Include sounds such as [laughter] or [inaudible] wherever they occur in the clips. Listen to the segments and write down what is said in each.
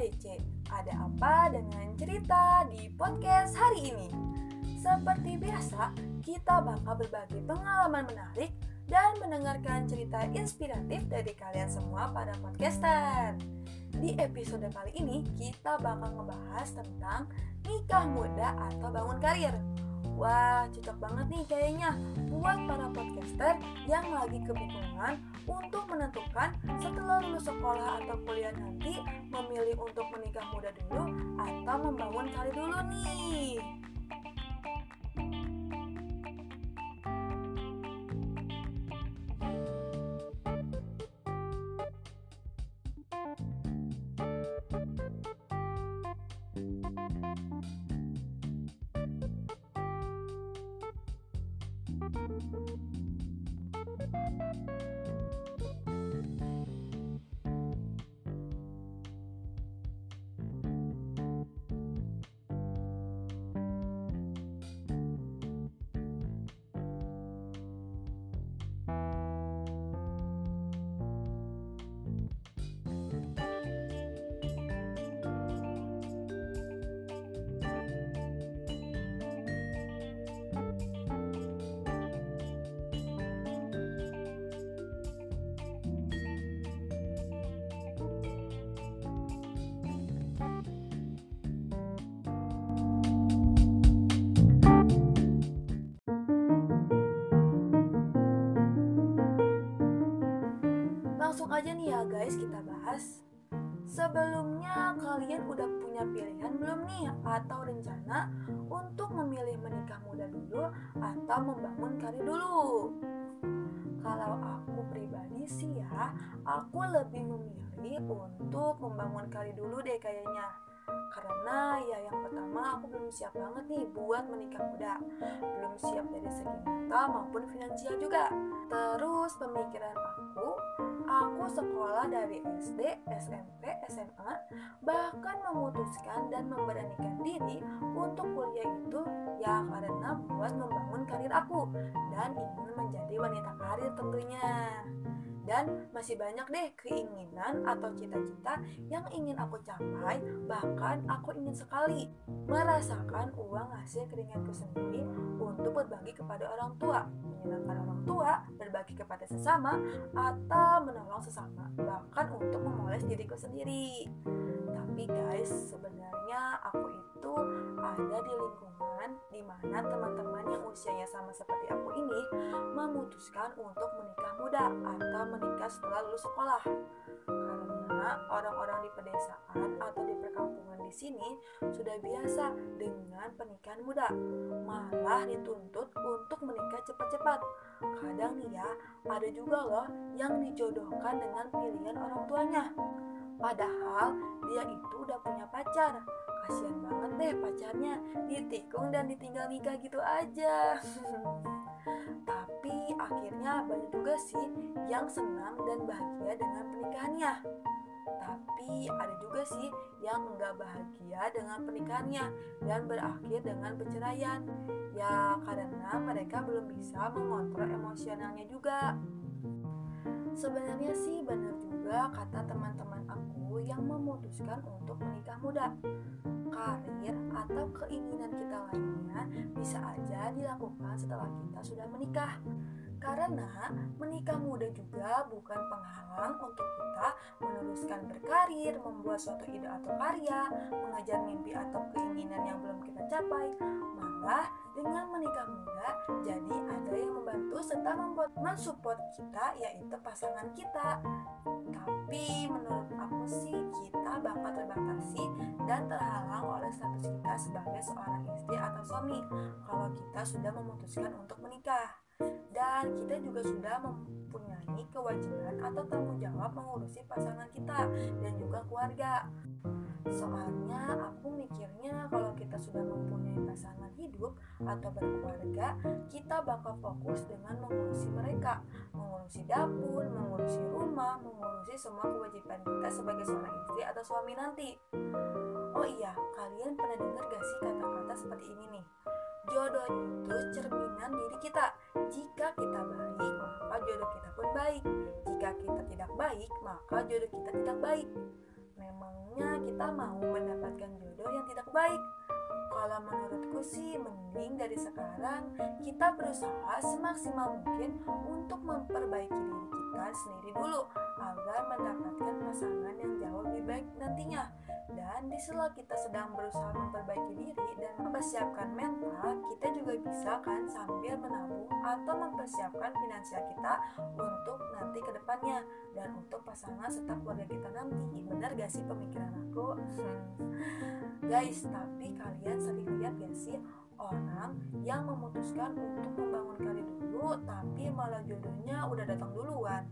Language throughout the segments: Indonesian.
DC. Ada apa dengan cerita di podcast hari ini? Seperti biasa, kita bakal berbagi pengalaman menarik dan mendengarkan cerita inspiratif dari kalian semua para podcaster. Di episode kali ini, kita bakal ngebahas tentang nikah muda atau bangun karir. Wah, cocok banget nih kayaknya buat para podcaster yang lagi kebingungan untuk menentukan setelah lulus sekolah atau kuliah nanti memilih untuk menikah muda dulu atau membangun karir dulu nih. Langsung aja nih ya guys kita bahas Sebelumnya kalian udah punya pilihan belum nih atau rencana untuk memilih menikah muda dulu atau membangun karir dulu? Kalau aku pribadi sih ya, aku lebih memilih untuk membangun karir dulu deh kayaknya. Karena ya yang pertama aku belum siap banget nih buat menikah muda. Belum siap dari segi mental maupun finansial juga. Terus pemikiran aku Aku sekolah dari SD, SMP, SMA Bahkan memutuskan dan memberanikan diri untuk kuliah itu Ya karena buat membangun karir aku Dan ingin menjadi wanita karir tentunya dan masih banyak deh keinginan atau cita-cita yang ingin aku capai bahkan aku ingin sekali merasakan uang hasil keringatku sendiri untuk berbagi kepada orang tua menyenangkan orang tua berbagi kepada sesama atau menolong sesama bahkan untuk memoles diriku sendiri. Tapi guys sebenarnya aku itu ada di lingkungan di mana teman-teman yang usianya sama seperti aku ini memutuskan untuk menikah muda atau menikah setelah lulus sekolah. Karena orang-orang di pedesaan atau di perkampungan di sini sudah biasa dengan pernikahan muda, malah dituntut untuk menikah cepat-cepat. Kadang nih ya, ada juga loh yang dijodohkan dengan pilihan orang tuanya. Padahal dia itu udah punya pacar. Kasian banget deh pacarnya ditikung dan ditinggal nikah gitu aja. [laughs] Tapi akhirnya banyak juga sih yang senang dan bahagia dengan pernikahannya. Tapi ada juga sih yang enggak bahagia dengan pernikahannya dan berakhir dengan perceraian. Ya karena mereka belum bisa mengontrol emosionalnya juga. Sebenarnya sih benar juga kata teman-teman yang memutuskan untuk menikah muda. Karir atau keinginan kita lainnya bisa aja dilakukan setelah kita sudah menikah. Karena menikah muda juga bukan penghalang untuk kita meneruskan berkarir, membuat suatu ide atau karya, mengejar mimpi atau keinginan yang belum kita capai. Malah dengan menikah muda, jadi ada yang membantu serta membuat mensupport kita yaitu pasangan kita. Tapi menurut aku sih kita bakal terbatasi dan terhalang oleh status kita sebagai seorang istri atau suami kalau kita sudah memutuskan untuk menikah dan kita juga sudah mempunyai kewajiban atau tanggung jawab mengurusi pasangan kita dan juga keluarga. Soalnya aku mikirnya kalau kita sudah mempunyai pasangan hidup atau berkeluarga, kita bakal fokus dengan mengurusi mereka, mengurusi dapur, mengurusi rumah, mengurusi semua kewajiban kita sebagai seorang istri atau suami nanti. Oh iya, kalian pernah dengar gak sih kata-kata seperti ini nih? Jodoh itu cerminan diri kita. Jika kita baik, maka jodoh kita pun baik. Jika kita tidak baik, maka jodoh kita tidak baik. Memangnya kita mau mendapatkan jodoh yang tidak baik? Kalau menurutku sih mending dari sekarang kita berusaha semaksimal mungkin untuk memperbaiki diri kita sendiri dulu agar mendapatkan pasangan yang jauh lebih baik nantinya. Dan di sela kita sedang berusaha memperbaiki diri dan mempersiapkan mental, kita juga bisa kan sambil menabung atau mempersiapkan finansial kita untuk nanti ke depannya dan untuk pasangan serta keluarga kita nanti. Benar gak sih pemikiran aku? [laughs] Guys, tapi kalian sering lihat gak sih orang yang memutuskan untuk membangun karir dulu tapi malah jodohnya udah datang duluan?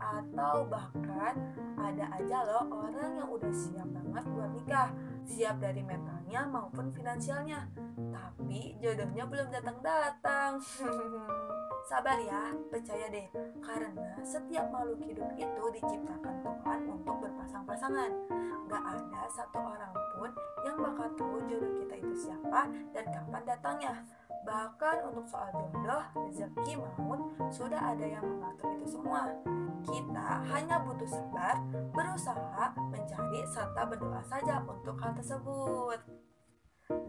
Atau bahkan ada aja loh orang yang udah siap banget buat nikah. Siap dari mentalnya maupun finansialnya. Tapi jodohnya belum datang-datang [laughs] sabar ya percaya deh karena setiap makhluk hidup itu diciptakan Tuhan untuk berpasang-pasangan gak ada satu orang pun yang bakal tahu jodoh kita itu siapa dan kapan datangnya Bahkan untuk soal jodoh, rezeki, maut, sudah ada yang mengatur itu semua. Kita hanya butuh sabar, berusaha, mencari, serta berdoa saja untuk hal tersebut.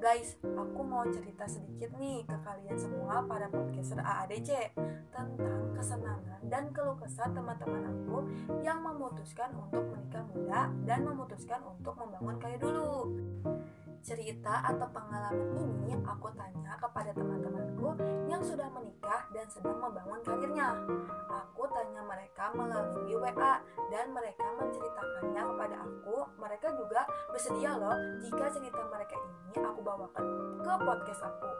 Guys, aku mau cerita sedikit nih ke kalian semua pada podcaster AADC tentang kesenangan dan keluh kesah teman-teman aku yang memutuskan untuk menikah muda dan memutuskan untuk membangun karir dulu cerita atau pengalaman ini aku tanya kepada teman-temanku yang sudah menikah dan sedang membangun karirnya. Aku tanya mereka melalui WA dan mereka menceritakannya kepada aku. Mereka juga bersedia loh jika cerita mereka ini aku bawakan ke podcast aku.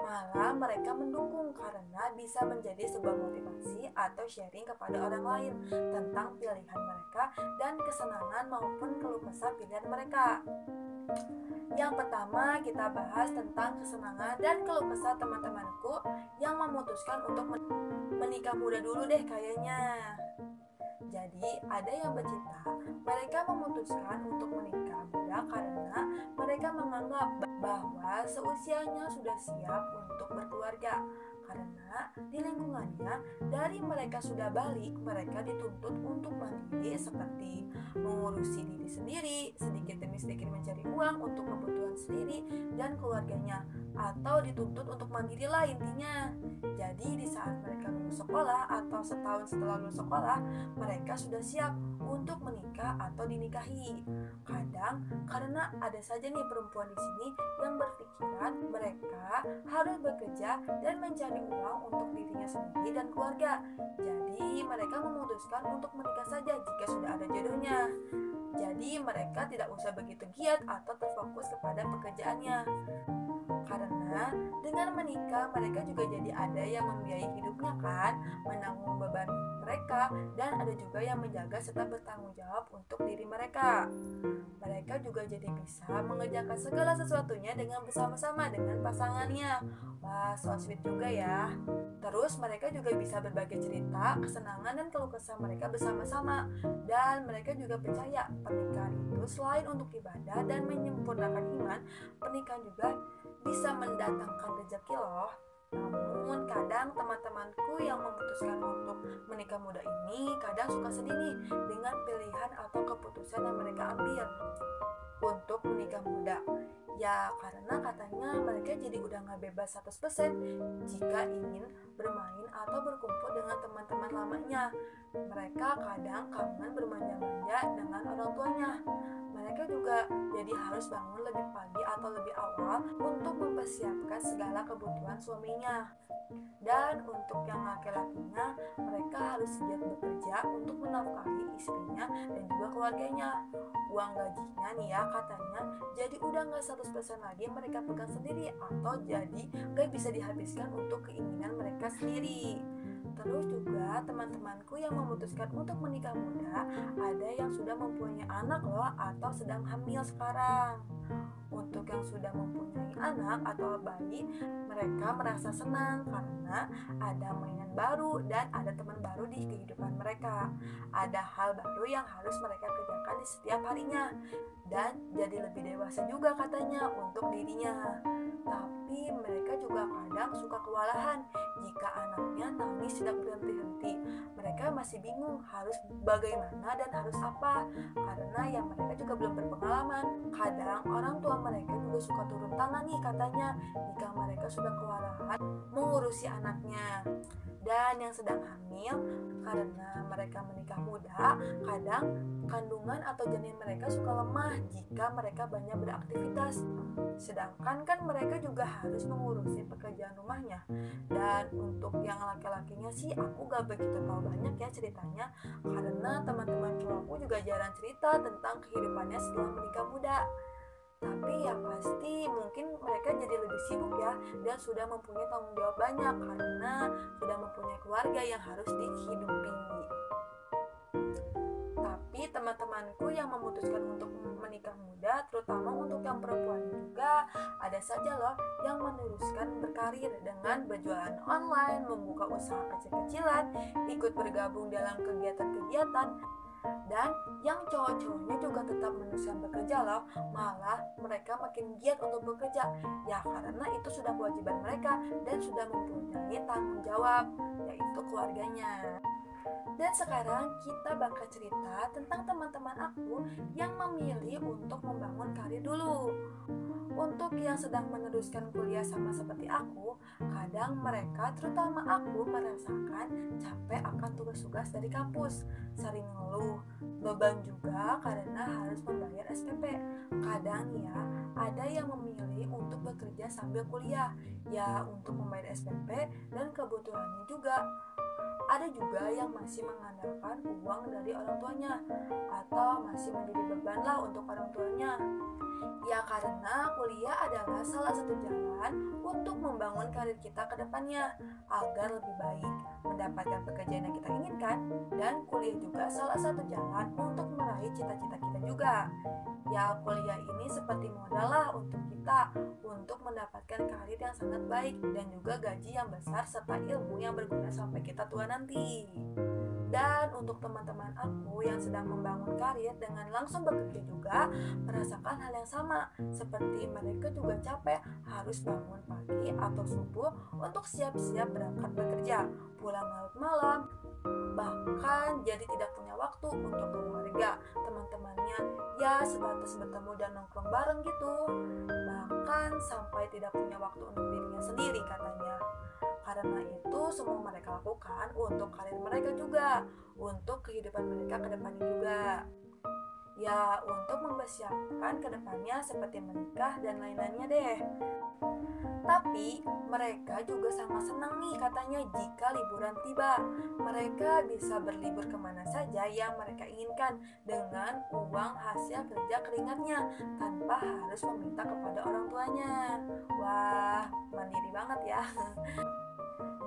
Malah mereka mendukung karena bisa menjadi sebuah motivasi atau sharing kepada orang lain tentang pilihan mereka dan kesenangan maupun keluh pilihan mereka. Yang pertama kita bahas tentang kesenangan dan keluh kesah teman-temanku yang memutuskan untuk menikah muda dulu deh kayaknya. Jadi ada yang bercerita mereka memutuskan untuk menikah muda karena mereka menganggap bahwa seusianya sudah siap untuk berkeluarga karena di lingkungannya dari mereka sudah balik mereka dituntut untuk mandiri seperti mengurusi diri sendiri sedikit demi sedikit mencari uang untuk kebutuhan sendiri dan keluarganya atau dituntut untuk mandiri lah intinya. Jadi di saat mereka lulus sekolah atau setahun setelah lulus sekolah mereka sudah siap untuk menikah atau dinikahi. Kadang karena ada saja nih perempuan di sini yang berpikiran mereka harus bekerja dan mencari uang untuk dirinya sendiri dan keluarga. Jadi mereka memutuskan untuk menikah saja jika sudah ada jodohnya. Jadi mereka tidak usah begitu giat atau terfokus kepada pekerjaannya. Karena dengan menikah mereka juga jadi ada yang membiayai hidupnya kan, menanggung beban mereka dan ada juga yang menjaga serta bertanggung jawab untuk diri mereka. Mereka juga jadi bisa mengerjakan segala sesuatunya dengan bersama-sama dengan pasangannya. Wah, so sweet juga ya. Terus mereka juga bisa berbagi cerita, kesenangan dan keluh kesah mereka bersama-sama. Dan mereka juga percaya pernikahan itu selain untuk ibadah dan menyempurnakan iman, pernikahan juga bisa mendatangkan rezeki loh. Namun kadang teman-temanku yang memutuskan untuk menikah muda ini kadang suka sedih nih dengan pilihan atau keputusan yang mereka ambil untuk menikah muda. Ya karena katanya mereka jadi udah nggak bebas 100% jika ingin bermain atau berkumpul dengan teman-teman lamanya. Mereka kadang kangen bermanja-manja dengan orang tuanya mereka juga jadi harus bangun lebih pagi atau lebih awal untuk mempersiapkan segala kebutuhan suaminya. Dan untuk yang laki-lakinya, mereka harus giat bekerja untuk menafkahi istrinya dan juga keluarganya. Uang gajinya nih ya katanya, jadi udah nggak 100% lagi mereka pegang sendiri atau jadi gak bisa dihabiskan untuk keinginan mereka sendiri. Terus juga teman-temanku yang memutuskan untuk menikah muda ada yang sudah mempunyai anak loh atau sedang hamil sekarang. Untuk yang sudah mempunyai anak atau bayi, mereka merasa senang karena ada mainan baru dan ada teman baru di mereka. Ada hal baru yang harus mereka kerjakan di setiap harinya dan jadi lebih dewasa juga katanya untuk dirinya. Tapi mereka juga kadang suka kewalahan jika anaknya nangis tidak berhenti-henti. Mereka masih bingung harus bagaimana dan harus apa, karena yang mereka juga belum berpengalaman. Kadang orang tua mereka juga suka turun tangan nih katanya jika mereka sudah kewalahan mengurusi anaknya dan yang sedang hamil karena mereka menikah muda, kadang kandungan atau janin mereka suka lemah jika mereka banyak beraktivitas. Sedangkan kan mereka juga harus mengurusi pekerjaan rumahnya. Dan untuk yang laki-lakinya sih aku gak begitu tahu banyak ya ceritanya karena teman-teman cowokku juga jarang cerita tentang kehidupannya setelah menikah muda tapi ya pasti mungkin mereka jadi lebih sibuk ya dan sudah mempunyai tanggung jawab banyak karena sudah mempunyai keluarga yang harus dihidupi. Tapi teman-temanku yang memutuskan untuk menikah muda terutama untuk yang perempuan juga ada saja loh yang meneruskan berkarir dengan berjualan online membuka usaha kecil-kecilan ikut bergabung dalam kegiatan-kegiatan dan yang cowok-cowoknya juga tetap meneruskan bekerja loh malah mereka makin giat untuk bekerja. Ya karena itu sudah kewajiban mereka dan sudah mempunyai tanggung jawab yaitu keluarganya dan sekarang kita bakal cerita tentang teman-teman aku yang memilih untuk membangun karir dulu. Untuk yang sedang meneruskan kuliah sama seperti aku, kadang mereka, terutama aku, merasakan capek akan tugas-tugas dari kampus. Sering ngeluh, beban juga karena harus membayar SPP. Kadang ya, ada yang memilih untuk bekerja sambil kuliah, ya untuk membayar SPP dan kebutuhannya juga. Ada juga yang masih mengandalkan uang dari orang tuanya atau masih menjadi beban lah untuk orang tuanya. Ya karena kuliah adalah salah satu jalan untuk membangun karir kita ke depannya agar lebih baik mendapatkan pekerjaan yang kita inginkan dan kuliah juga salah satu jalan untuk meraih cita-cita kita juga. Ya kuliah ini seperti modal lah untuk kita untuk mendapatkan karir yang sangat baik dan juga gaji yang besar serta ilmu yang berguna sampai kita tua nanti. Dan untuk teman-teman aku yang sedang membangun karir dengan langsung bekerja juga merasakan hal yang sama. Seperti mereka juga capek harus bangun pagi atau subuh untuk siap-siap berangkat bekerja, pulang larut malam, bahkan jadi tidak punya waktu untuk keluarga, teman-temannya ya sebatas bertemu dan nongkrong bareng gitu, bahkan sampai tidak punya waktu untuk dirinya sendiri katanya. Karena itu semua mereka lakukan untuk karir mereka juga, untuk kehidupan mereka ke depannya juga. Ya, untuk mempersiapkan ke depannya seperti menikah dan lain-lainnya deh. Tapi mereka juga sangat senang nih katanya jika liburan tiba. Mereka bisa berlibur ke mana saja yang mereka inginkan dengan uang hasil kerja keringatnya tanpa harus meminta kepada orang tuanya. Wah, mandiri banget ya. [laughs]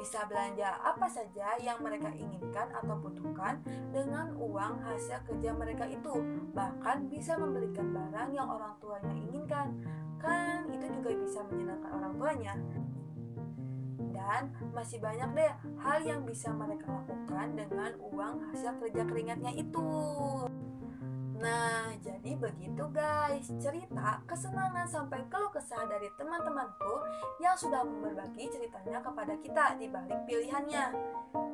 bisa belanja apa saja yang mereka inginkan atau butuhkan dengan uang hasil kerja mereka itu. Bahkan bisa membelikan barang yang orang tuanya inginkan. Kan itu juga bisa menyenangkan orang tuanya. Dan masih banyak deh hal yang bisa mereka lakukan dengan uang hasil kerja keringatnya itu. Nah, jadi begitu guys, cerita kesenangan sampai keluh kesah dari teman-temanku yang sudah berbagi ceritanya kepada kita di balik pilihannya.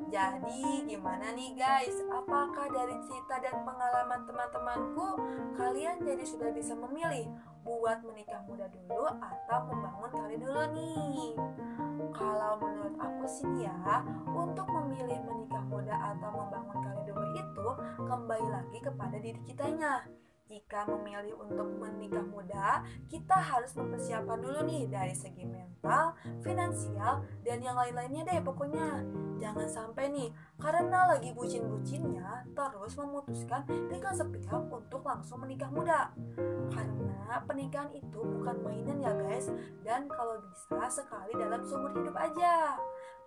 Jadi, gimana nih guys? Apakah dari cerita dan pengalaman teman-temanku kalian jadi sudah bisa memilih buat menikah muda dulu atau membangun kali dulu nih? Kalau menurut aku sih ya, untuk memilih menikah muda atau membangun kali dulu itu kembali lagi kepada diri kitanya. Jika memilih untuk menikah muda, kita harus mempersiapkan dulu nih dari segi mental, finansial, dan yang lain-lainnya deh pokoknya. Jangan sampai nih, karena lagi bucin-bucinnya, terus memutuskan dengan sepihak untuk langsung menikah muda. Karena pernikahan itu bukan mainan ya guys, dan kalau bisa sekali dalam seumur hidup aja.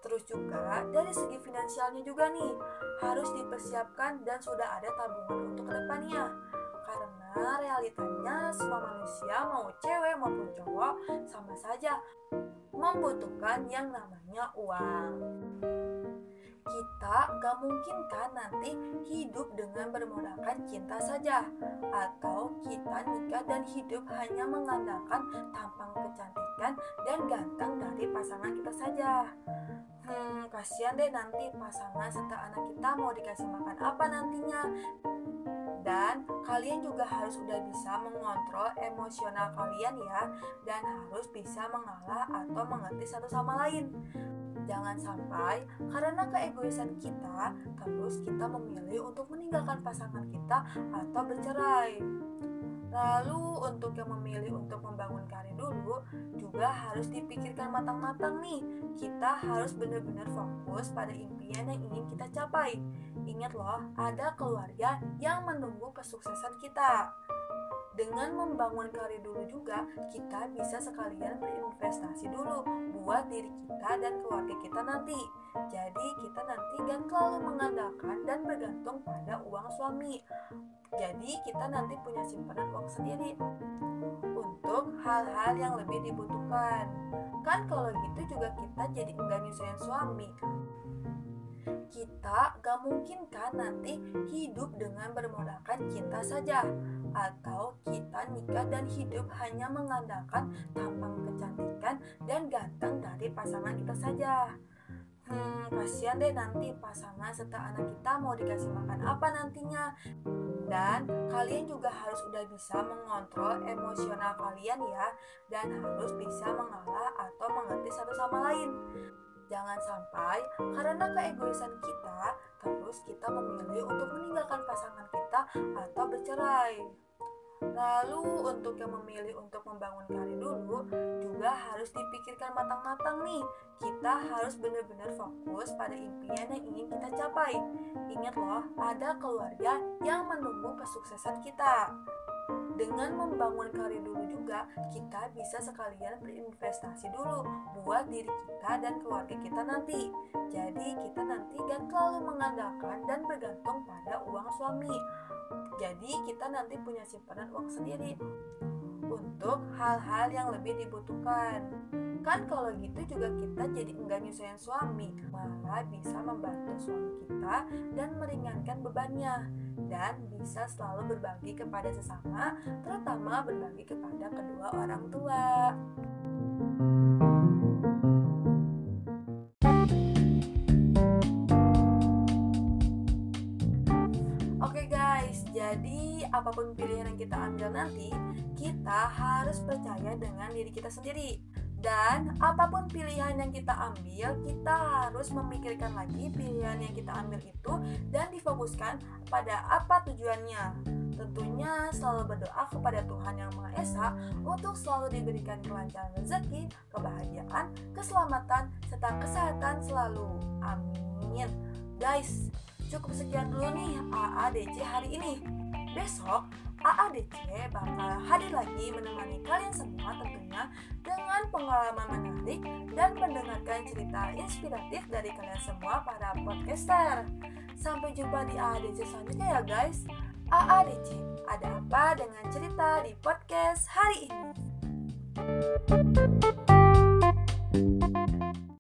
Terus juga dari segi finansialnya juga nih harus dipersiapkan dan sudah ada tabungan untuk ke depannya. Karena realitanya semua manusia mau cewek maupun cowok sama saja membutuhkan yang namanya uang. Kita gak mungkin kan nanti hidup dengan bermodalkan cinta saja. Atau kita nikah dan hidup hanya mengandalkan tampang kecantikan dan ganteng dari pasangan kita saja. Hmm, kasihan deh nanti pasangan serta anak kita mau dikasih makan apa nantinya. Dan kalian juga harus udah bisa mengontrol emosional kalian ya. Dan harus bisa mengalah atau mengerti satu sama lain Jangan sampai karena keegoisan kita, terus kita memilih untuk meninggalkan pasangan kita atau bercerai. Lalu untuk yang memilih untuk membangun karir dulu juga harus dipikirkan matang-matang nih. Kita harus benar-benar fokus pada impian yang ingin kita capai. Ingat loh, ada keluarga yang menunggu kesuksesan kita. Dengan membangun karir dulu juga, kita bisa sekalian berinvestasi dulu buat diri kita dan keluarga kita nanti. Jadi kita nanti gak terlalu mengandalkan dan bergantung pada uang suami. Jadi kita nanti punya simpanan uang sendiri untuk hal-hal yang lebih dibutuhkan. Kan kalau gitu juga kita jadi enggak nyusahin suami kita gak mungkin kan nanti hidup dengan bermodalkan cinta saja atau kita nikah dan hidup hanya mengandalkan tampang kecantikan dan ganteng dari pasangan kita saja. Hmm, kasihan deh nanti pasangan serta anak kita mau dikasih makan apa nantinya. Dan kalian juga harus udah bisa mengontrol emosional kalian ya dan harus bisa mengalah atau mengerti satu sama lain. Jangan sampai karena keegoisan kita, terus kita memilih untuk meninggalkan pasangan kita atau bercerai. Lalu untuk yang memilih untuk membangun karir dulu juga harus dipikirkan matang-matang nih. Kita harus benar-benar fokus pada impian yang ingin kita capai. Ingat loh, ada keluarga yang menunggu kesuksesan kita. Dengan membangun karir dulu juga, kita bisa sekalian berinvestasi dulu buat diri kita dan keluarga kita nanti. Jadi kita nanti gak terlalu mengandalkan dan bergantung pada uang suami. Jadi kita nanti punya simpanan uang sendiri untuk hal-hal yang lebih dibutuhkan. Kan kalau gitu juga kita jadi enggak nyusahin suami, malah bisa membantu suami kita dan meringankan bebannya dan bisa selalu berbagi kepada sesama, terutama berbagi kepada kedua orang tua. Jadi, apa pun pilihan yang kita ambil nanti, kita harus percaya dengan diri kita sendiri. Dan apa pun pilihan yang kita ambil, kita harus memikirkan lagi pilihan yang kita ambil itu dan difokuskan pada apa tujuannya. Tentunya selalu berdoa kepada Tuhan Yang Maha Esa untuk selalu diberikan kelancaran rezeki, kebahagiaan, keselamatan, serta kesehatan selalu. Amin. Guys, cukup sekian dulu nih AADC hari ini. Besok, AADC bakal hadir lagi menemani kalian semua tentunya dengan pengalaman menarik dan mendengarkan cerita inspiratif dari kalian semua para podcaster. Sampai jumpa di AADC selanjutnya ya guys. AADC, ada apa dengan cerita di podcast hari ini?